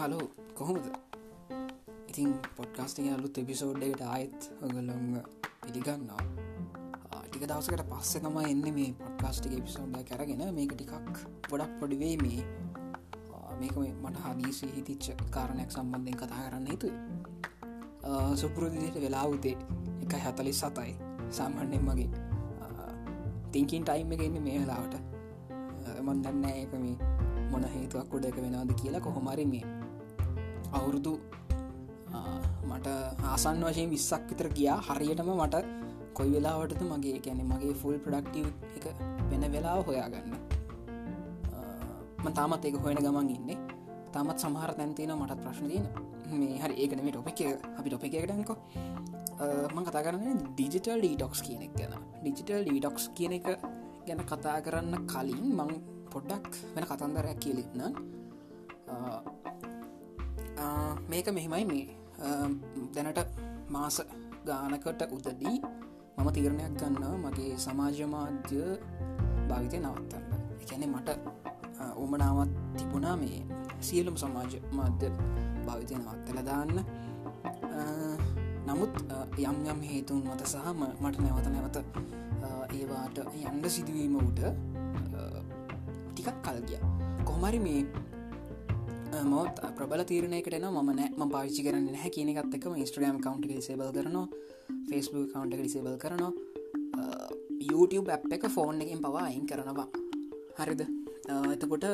Hello කොහොමද? ඉතින් podcasting අලුත් එපිසෝඩ්ඩකට ආයත් ඔගලොං පිළිගන්නවා. ටික දවසකට පස්සෙ තම එන්න මේ පොඩ්කාස්ටික එපිසෝඩ්ඩ කරගෙන මේක ටිකක් ගොඩක් පොඩිවේ මේ. මේක මට හදීසි හිතිච්ච කාරණයක් සම්බන්ධයෙන් කතා කරන්න හිතු සුපුරුදිට වෙලා උතේ එක හැතලි සතයි සාමන්‍යෙන් මගේ තිංකින් ටයිම් එක එන්න මේ වෙලාවට. මන්දන්න එක මේ මොන හේතුවක් උඩ එක වෙනවාද කියලා කොහොමරි මේ අවුරුදු මට ආසන් වශයෙන් විස්සක් විතර ගියා. හරියටම මට කොයි වෙලාවටද මගේ ගැන මගේ ෆුල් ප්‍රඩක්ටව් එක වෙන වෙලාව හොයාගන්න. තාමත් ඒක හොයන ගමන් ඉන්නේ. තමත් සමහර තැන්තින මටත් ප්‍රශ්න තියන මේ හරි ඒකන මේ ටොප එක. අපි ටොප එකටන්කො මං කතා කරන්න ඩිජිටල් ඩීටොක්ස් කියන එක ගැන. ඩිජිටල් ඩීටොක්ස් කියන එක ගැන කතා කරන්න කලින් මං පොඩ්ඩක් වෙන කතන්දරයක් කියලින්න මේක මෙහෙමයි මේ. දැනට මාස ගානකට උදදී මම තීරණයක් ගන්න මගේ සමාජ මාධ්‍ය භාවිතය නවත්තන්න. එකැනෙ මට උමනාවත් තිබුණා මේ සියලුම් සමාජ මාධ්‍ය භාවිතය නවත්තල දාන්න. නමුත් යම් යම් හේතුන් මත සහ මට නැවත නැවත ඒවාට යන්ඩ සිදුවීම උට ටිකක් කල්ගිය කොහමරි මේ මොත් ප්‍රබල තීරණයකට න ම නෑ. පාවිච්චි කරන්න හැ කියනකත් එකම ස්ට්‍රම් කවන්් සේබල් කරනවා. ෆස්බුක් කවන්් එක ඩිසේබල් කරනවා. YouTube ඇ් එක ෆෝන් එකින් පවා අයින් කරනවා. හරිද? එතකොට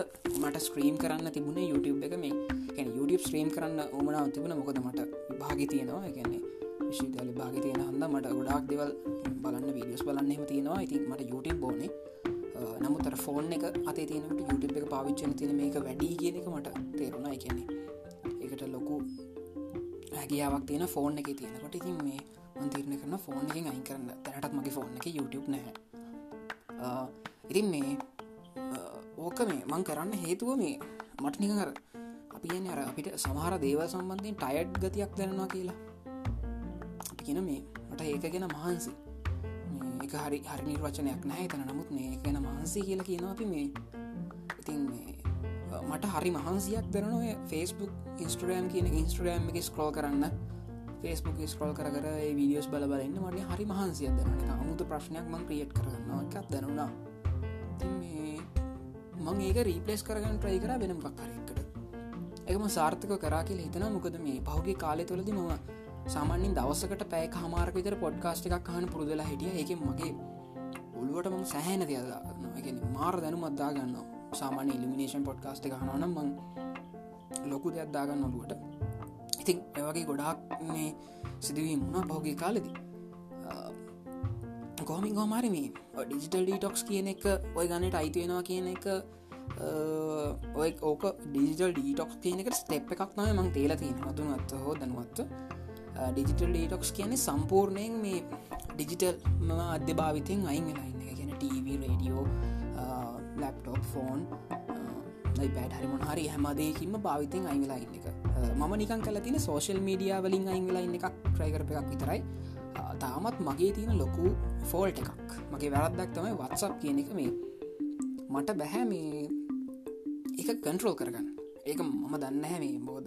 මට ස්ක්‍රීම් කරන්න තිබුණ YouTube එක මේ ැන YouTube ස්ත්‍රීම් කරන්න ඕමනාව තිබුණ මොකද මට භාගි තියෙනවා. ගැන්නේ විශීතල භාගි තියෙන හන්ද මට ගොඩක් දෙවල් බලන්න වීඩියස් බලන්නෙම තියෙනවා. ඉතින් මට YouTube බෝනේ නමුතර ෆෝන් එක අත තියනට YouTube එක පාවිච්චන තින මේක වැඩි කියන එක මට තේරුණා. එකන්නේ එකට ලොකු හැකියාවක් තියෙන ෆෝන් එක තියෙනකොට ඉතින් මේ මන්තීරණ කරන ෆෝන් එකින් අයි කරන්න. තැනටත් මගේ ෆෝන් එක YouTube නැහැ. ඉතින් මේ ඕක මේ මං කරන්න හේතුව මේ මට නිකර අපි අර අපිට සමහර දේව සම්බන්ධයෙන් ටයඩ් ගතියක් දැනවා කියලා. අපි කියන මේ මට ඒකගෙන මහන්සි. එක හරි හරි නිර්වචනයක් නෑ තන නමුත් මේ ගැන මහන්සේ කියලා කියනවා අපි මේ ඉතින් මට හරි මහන්සියක් දරනොය ෆස්බුක් ඉන්ස්ට්‍රෑම් කියන ඉන්ස්ට්‍රෑම් එක ස්කෝල් කරන්න. ෆස්බුක් ස්කෝල් කර වීඩියෝස් බල බලන්න මට හරි මහන්සිය දරන අමුතු ප්‍රශ්නයක් මං ක්‍රියට් කරන්න එකක් දැනුණා. මං ඒක රීපලස් කරගන්න ට්‍රයි කර වෙනම් පක්කරෙක්කට එකම සාර්ථක කරා කියල හිතන මොකද මේ පහුගේ කාලෙ තුළදි මම සාමාන්‍යින් දවසකට පෑ හමාරක විතර පොඩ්කාස්ට් එකක් හන පුරුදලා හිටිය. එක මගේ ඔළුවට මම සෑහන දෙයදාගන්න මාර දැනු මත්දා ගන්න සාමාන්‍ය ඉලිමිනේෂන් පොඩ්කාස්ට් එක හනනම් මං ලොකු දෙයක් දාගන්න ඔලුවට ඉතින් එවගේ ගොඩාක් මේ සිදුවීම වුණා පහුගේ කාලෙදී. කොමින් ගෝමාරි මේ ඩිජිටල් ඩීටොක්ස් කියන එක ඔය ගන්නට අයිතියෙනවා කියන එක ඔය ඕක ඩිජිටල් ඩීටොක්ස් කියන එක ස්ටෙප් එකක් නය මං තේල තියෙන මතුනත්ත හෝ දනුවත්ත ඩිජිටල් ඩීටොක්ස් කියන්නේ සම්පූර්ණයෙන් මේ ඩිජිටල් ම අධ්‍ය භාවිතයෙන් අයින් වෙලාන්න ගැන TV රඩියෝ ලැප්ටොප් ෆෝන් පැට හරි මොහරි හැමදේකින්ම භාවිතයෙන් අයිවෙලා ඉන්න එක. මම නිකන් කල තින සෝශල් මීඩිය වලින් අයින් වෙලා ඉන්න එකක් ට්‍රයිකරප එකක් විතරයි. තාමත් මගේ තියෙන ලොකු ෆෝල්ට එකක්. මගේ වැරද්දක් තමයි වත්සප් කියන එක මේ මට බැහැ මේ එක කන්ට්‍රෝල් කරගන්න. ඒක මම දන්න හැ මේ බෝද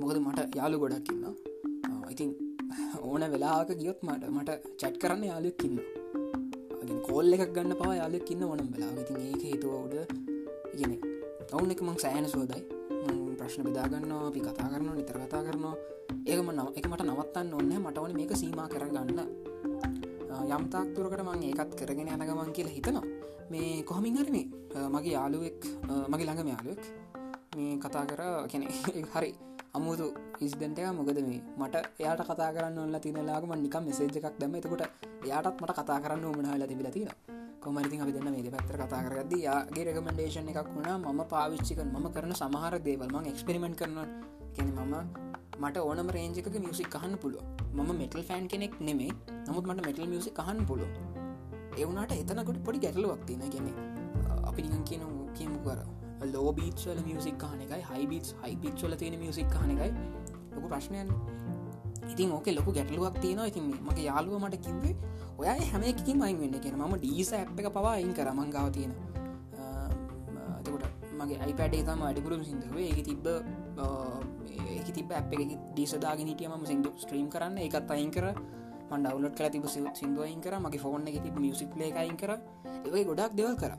මොකද මට යාලු ගොඩක්කින්න ඉතින් ඕන වෙලාක ගියොත් මට මට චැට් කරන්න යාලුක්කින්න කෝල් එකක් ගන්න පවා යාලුක්කින්න ඕනම් වෙලා ඉතින් ඒක හේතුවවුඩ ඉගෙන ඔවුන් එක මං සෑන සෝදයි ප්‍රශ්න බෙදාගන්නවා අපි කතා කරනවා නිතර කතා කරනවා. ඒකම නව එක මට නවත්තන්න ඔන්න මටවන මේක සීම කරගන්න. යම්තාක් තුරකට මං ඒකත් කරගෙන යනගමන් කියලා හිතනවා. මේ කොහමින් හරිමේ මගේ යාලුවෙක් මගේ ළඟම යාලුවෙක් මේ කතා කර කෙනෙ හරි. අමුතු ඉස්දෙන්ටය මොකද මේ? මට එයාට කතා කරන්න ඔන්න තිනලාගම නිකම් මෙසේජ් එකක් දැම එතකොට එයාටත් මට කතා කරන්න උමනාහල තිබිල තින කොමරිති අපි දෙන්න මේ පැත්තර කතා කරද යාගේ රෙකමෙන්ඩේෂන් එකක් වුණා. ම පාවිච්චික ම කරන සමහර දේවල්ම එක්ස්පෙරිමෙන්ට් කරන කෙන මම මට ඕනම රේජක මියසික් කහන්න පුළුව ම මෙටල් ෆෑන් කෙනෙක් නෙමේ නමුත් මට මෙටල් මියසික් කහන්න පුළුව එවුණට එතනකොට පොඩි ගැටලුවක් තියෙන ගෙන අපි නිගන් කියන කියමු කර ලෝබීච්වල මියසික් කාන එකයි හයිබිස් හයිපිච්වල තියෙන මියසික් කාන එකයි. ලොකු ප්‍රශ්නයන් ඉතින් ඕක ලොකු ගැටලුවක් තියෙනවා. ඉතින් මගේ යාලුව මට කිවේ ඔය හැම එකින් මයින් වෙන්න කියෙන ම ඩීස ඇ් එක පවා අයින් කරමංගාව තියෙන එතකොට මගේ අයිපඩේ තම අඩිපුරුම් සිින්දුවේ ඒ තිබ්බ ඒ තිබ අප එක ඩිසදාගෙන හිටියම සිදු ස්ට්‍රීම් කරන්න. එකත් අයින් කර. මන් ඩවලට කල තිබ සිදුවයින් කර. මගේ ෆෝන් එක ති මියසික් ලේකයින් කර. ඒවයි ගොඩක් දෙවල් කර.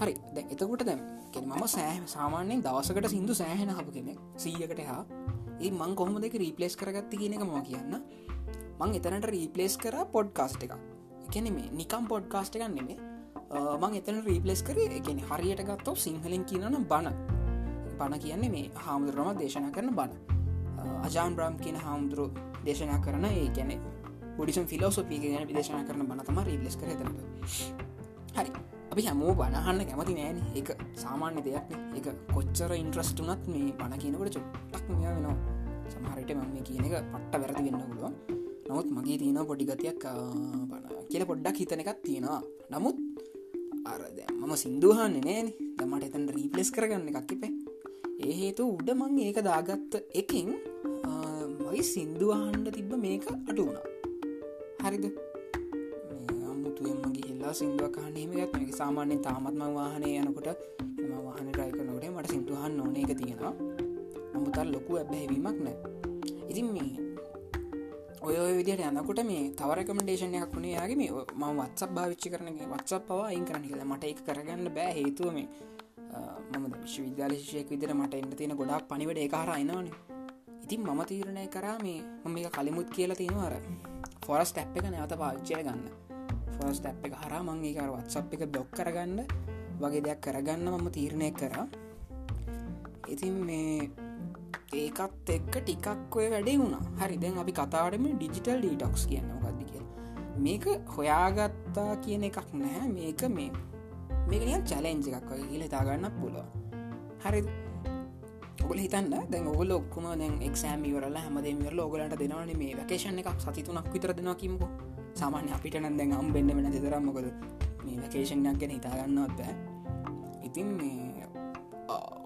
හරි දැ එතකොට දැම් මම සෑ සාමාන්‍යෙන් දවසකට සිින්දු සෑහෙන හප කෙනෙක් සීයකට හා ඒ මං කොහොම දෙක රීපලේස් කරගත්ති කියන එක මම කියන්න. මං එතනට රීපලේස් කර පොඩ්කාස්ට එක එකන මේ නිකම් පොඩ්කාස්ට එකන්න නෙමේ මං එතන රීපලේස් කරේ එකන හරියට ගත්තව සිංහලෙන් කියනන බණ. බණ කියන්නේ මේ හාමුදුරම දේශනා කරන බණ. අජාන් බ්‍රම් කියන හාමුදුරු දේශනා කරන ඒ ගැන පොඩිසම් ෆිලෝසොපී ගැන විදේශනා කරන බණතම රීපලෙස් කර තනට හරි. අපි හැමෝ බණහන්න කැමති නෑන එක සාමාන්‍ය දෙයක් එක කොච්චර ඉන්ට්‍රස්ටුනත් මේ පණ කියනකට චුට්ටක් මෙයා වෙනවා. සමහරට මම කියන එක පට්ට වැරදි වෙන්න පුළුවන්. නමුත් මගේ තියෙන පොඩිගතියක් කියල පොඩ්ඩක් හිතන එකක් තියෙනවා. නමුත් අරද මම සිින්දුහන්න නෑන දමට එතන් රීපලෙස් කරගන්න එකක් එපේ. ඒ හේතු උඩ මං ඒක දාගත්ත එකින් මයි සිින්දුවහන්ඩ තිබ්බ මේක අඩු වුණා. හරිද? අමුතුවෙන්මගේ හිල්ලා සිින්දුවක් කහන්නේමගත් මේ සාමාන්‍යෙන් තාමත්ම වාහනය යනකොට එම වාහන රයිකනොට මට සිින්දුහන් ඕන එක තියෙනවා. නමුතල් ලොකු ඇබ හැවීමක් නෑ. ඉතින් මේ ඔය විදිට යනකොට මේ තවරකමඩේෂන් එකක් වුණේ යාගේ මේ ම වත්සක් භාවිච්චි කරනගේ වත්සක් පවා අයින් කරන කියලා. මට එක කරගන්න බෑ හේතුව මේ මම විශ්ව විද්‍යාලශයක් විදිර මට එන්න තියෙන ගොඩක් පනිවට ඒකාර අයිනවානේ ඉතින් මම තීරණය කරා මේ මම මේ කලිමුත් කියලා තියෙනවාර ෆොරස් ටැප් එක නැවත පාච්චය ගන්න ෆොස් ටැප් එක හරා මංගේකර වත්සප් එක බ්ලොක් කරගන්න වගේ දෙයක් කරගන්න මම තීරණය කරා. ඉතින් මේ ඒකත් එක්ක ටිකක් ඔය වැඩේ වුණා. හරි දැන් අපි කතාටම ඩිජිටල් ඩීටොක්ස් කියන්න ගදදි කිය මේක හොයාගත්තා කියන එකක් නැහැ. මේක මේ මේකනිය චලෙන්ජ එකක් වගේ කියල තාගන්න පුළුව හරි ඔගල හිතන්න. දැන් ඔගල ඔක්කුම දැන් එක්ෂෑම වරල හැමදේ ලෝගලට දෙනවන මේ වැකේෂණ එකක් සතිතුනක් විතර දෙෙනවා කිමකු සාමාන්‍ය අපිට නම් දැන් අම් බෙන්න්න වෙන දෙතරම් මොකද මේ වැකේෂණයක් ගැන හිතාගන්නවත් බෑ. ඉතින් මේ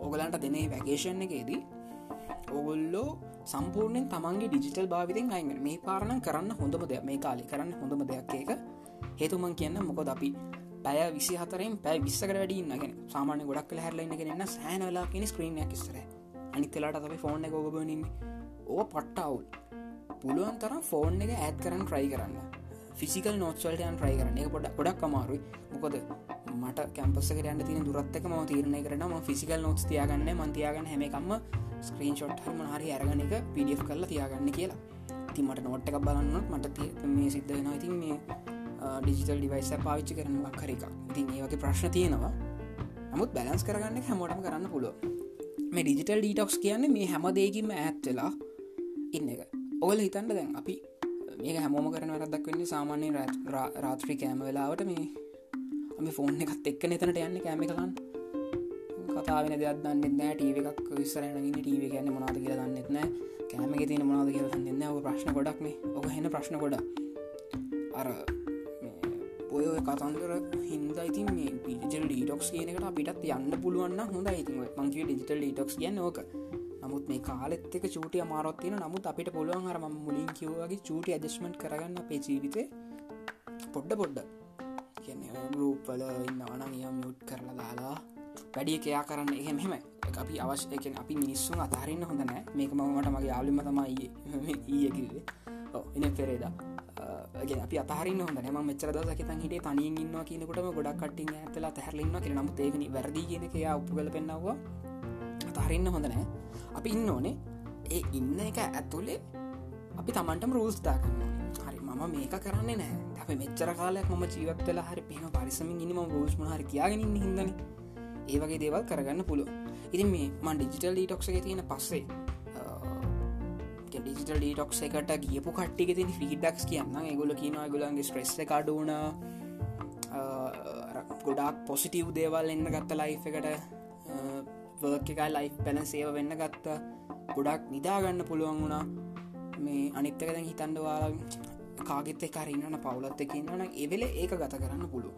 ඕගලන්ට දෙනේ වැකේෂන් එකේදී ඔගොල්ලෝ සම්පූර්ණයෙන් තමන්ගේ ඩිජිටල් භාවිතෙන් අයිගෙන මේ පාරණම් කරන්න හොඳම දෙයක්. මේ කාලි කරන්න හොඳම දෙයක් ඒක. හේතුමන් කියන්න මොකොද අපි පැය විසි හතරෙන් පැයි විස්සකට වැඩින්නගෙන සාමාන්‍ය ගොඩක් කළ හැරලන්නගෙනන්න සෑන වෙලා කියෙන ස්ක්‍රීනයක් කිස්සර අනිතලාට අපි ෆෝන් එක ඔබබනින් ඕ පට්ටවුල් පුළුවන් තරම් ෆෝන් එක ඇත් කරන්න ට්‍රයි කරන්න. ෆිසිකල් නෝත්වල්ටයන් ට්‍රයි කරන්න. එක පොඩක් ගොඩක් අමාරුයි. මොකොද මට කැම්පස කරන්න තින දුරත්තක ම තීරණය කරන ම ෆිසිකල් නොස් තියාගන්න මන්තියාගන්න හැමකම්ම ස්ක්‍රීන් ෂොට් හම හරි අරගන එක පිඩිය කරලා තියාගන්න කියලා. ති මට නොට් එක බලන්න මට මේ සිද්ධ වෙන ඉතින් මේ ඩිජිටල් ඩිවයිස පාවිච්චි කරන වක්කර එක ඉතින් ඒවගේ ප්‍රශ්න තියෙනවා. නමුත් බැලන්ස් කරගන්න හැමෝටම කරන්න පුළුව මේ ඩිජිටල් ඩීටොක්ස් කියන්නේ මේ හැම දෙකින්ම ඇත්වෙලා ඉන්න එක. ඔගල හිතන්න දැන් අපි මේක හැමෝම කරන වැරදක් වෙන්නේ සාමාන්‍ය රාත්‍රී කෑම වෙලාවට මේ අපි ෆෝන් එකත් එක්ක නතනට යන්න කෑම කලන්න කතාවෙන දෙයක් දන්න නෑ ටීව එකක් විස්සරනගන්න ටීව කියන්න මොනාද කියල දන්නෙත් නෑ. කෑමක තින මොනාද කියල දන්න ඔ ප්‍රශ්න ගොඩක් මේ ඔක හෙන ප්‍රශ්න ගොඩ අර ඔය කතන්දර හින්ද ඉතින් මේ පිජල් ඩීටොක්ස් කියනකට අපිටත් යන්න පුළුවන්න හොඳ ඉතින් මංගේ ඩිජිටල් ඩීටොක්ස් කියන්න ඕක. නමුත් මේ කාලෙත් එක චූටිය අමාරොත්තින නමුත් අපිට පුළුවන් හර ම මුලින් කිව්වගේ චූටි ඇජස්මට් කරගන්න අපේ ජීවිතේ පොඩ්ඩ පොඩ්ඩ ගරුප්වල ඉන්නවන නියම් යුට් කරලා දාලා වැඩිය කයා කරන්න. එහෙම හෙම අපි අවශ්‍යකෙන් අපි මිනිස්සුන් අතාරන්න හොඳ නෑ මේක මමට මගේ යාලිම තමයි ඊයකිවේ එන පෙරේදා. අපි අතරන්න හොඳ ම මෙචර දසක තන් හිටේ තනින් ඉන්න කියනකොටම ගොඩක් කටින් ඇතලා තැරලන්න කියෙන නමුත් ඒකන වැරදි කියන එකයා උපුගල පෙන්න්නවා අතාරන්න හොඳ නෑ. අපි ඉන්න ඕනේ. ඒ ඉන්න එක ඇතුලේ අපි තමන්ටම රූස් දාකන්න හරි මම මේක කරන්නේ නෑ. අප මෙච්චර කාලයක් ම ජීවත්වෙල හරි පේම පරිසමින් ඉනිම රෝස්ම හරි තියාගෙනන්න හිදන ඒවගේ දේවල් කරගන්න පුළුව ඉතින් මේ මන් ඩිජිටල් ඩීටොක්සක තියෙන පස්සේ ඩිජිටල් ඩීටොක්ස එකට ගියපු කට්ටික තින ෆීඩක්ස් කියන්න ගොල කියන ගොලන්ගේ ස්ට්‍රෙස්ස කඩුවන ගොඩක් පොසිටව් දේවල් එන්න ගත්ත ලයි් එකට වර්ක එක ලයි් පැන සේව වෙන්න ගත්ත. ගොඩක් නිදාගන්න පුළුවන් වුණා. මේ අනිත්තක දැන් හිතන්ඩවා කාගෙත් එකරන්නන පවුලත් එක ඉන්නන එවෙල ඒක ගත කරන්න පුළුව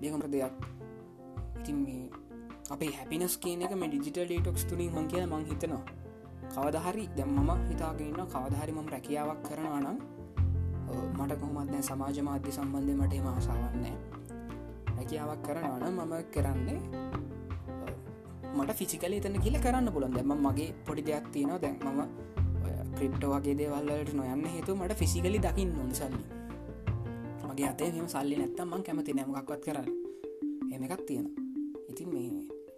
දෙකමට දෙයක්? ඉතින් මේ අපේ හැපිනස් කියන එක මේ ඩිජිටල් ඩේටොක්ස් තුළින් හොන් කියන මං හිතනවා. කවදහරි දැම් මම හිතාගන්න කවදහරි මම රැකියාවක් කරනවා නම් මට කොහොමත් දැන් සමාජ මාධ්‍ය සම්බන්ධය මට මාසාවන්නේ රැකියාවක් කරනවන මම කරන්නේ මට ෆිසිකල එතන කියල කරන්න පුළන් දෙම මගේ පොඩි දෙයක් තියෙනවා. දැන් මම ක්‍රිප්ට වගේ දේවල්ලට නොයන්න හේතු මට ෆිසිකලි දකින්න නොන සල්ලි. මගේ අතේ මෙම සල්ලි නැත්තම් මං කැමති නැමක්වත් කරන්න. එම එකක් තියෙන ඉතින් මේ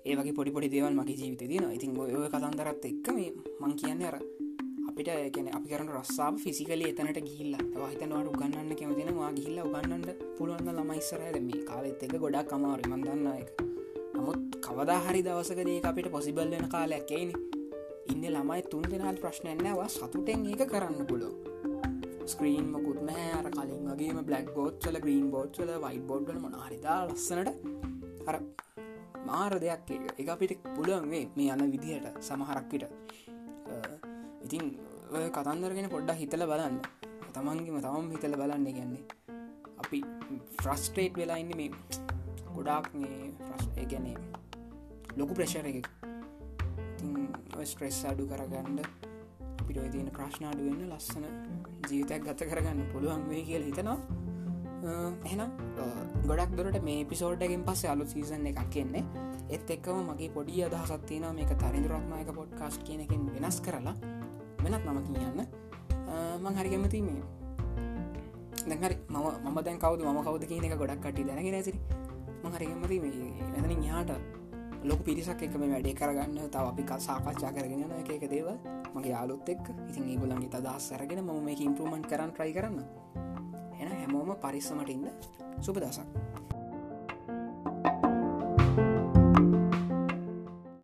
ඒවගේ පොඩි පොඩි දේවල් මගේ ජීවිත තියෙන ඉතින් ඔය කතන්දරත් එක්ක මේ මං කියන්න අර අපිට එකන අපි කරන රස්සාාව ෆිසිකල එතනට ගිල්ල හිතනවට උගන්නන්න කැමතින වා ගිල්ල උගන්නට පුළුවන් ළමයිස්සරහ මේ කාලෙත් එක ගොඩක් කමාරු මන්දන්න එක නමුත් කවදා හරි දවසකදේ අපිට පොසිබල් වෙන කාලයක්කයින ඉන්න ළමයි තුන් දෙනල් ප්‍රශ්නයන්නවා සතුටෙන් ඒක කරන්න පුලෝ ස්ක්‍රීන් මකුත් නෑ. අර කලින් වගේම බ්ලක් බෝඩ්සල ග්‍රීන් බෝඩ්සල වයි බෝඩ්ල මනහරිදා ලස්සනට අර මාර දෙයක් එක අපිට පුළුවන් වේ මේ යන විදිහට සමහරක්විට ඉතින් කතන්දරගෙන පොඩ්ඩ හිතල බලන්න. තමන්ගේම තමම් හිතල බලන්න ගැන්නේ අපි ෆ්‍රස්ට්‍රේට් වෙලා ඉන්න මේ ගොඩාක් මේ ගැනේ ලොකු ප්‍රශර එක ස්ට්‍රෙස් අඩු කරගන්න අපිට තියන ප්‍රශ්නාඩු වෙන්න ලස්සන ජීවිතයක් ගත කරගන්න පුළුවන් වේ කියල හිතනවා. එහනම් ගොඩක් දොරට මේ පිසෝඩ්ඩගෙන් පස්ස අලු සීසන් එකක් කියන්නේ එත් එක්කම මගේ පොඩි අදහසත්තින මේක තරින්දුරත්නායක පොඩ්කාස්ට් කියනකින් වෙනස් කරලා වෙනත් නම කියන්න. මං හරි කැමති මේ. දැහරි මම මම දැන් කවද ම කවද කියන එක ගොඩක් කටි දැනගෙන ඇසිරි මහරිකමති මෙතන යාට ලොක පිරිසක් එක මේ වැඩේ කරගන්න තව අපි සාකච්ඡා කරගෙන එක එක දේව මගේ යාලුත් එක් ඉතින් ඒගොලන්ගේ තදස් සරගෙන ම මේ ඉම්පරමන්් කරන්න ට්‍රයි කරන්න. එන හැමෝම පරිස්සමට ඉන්න. සුපදසක්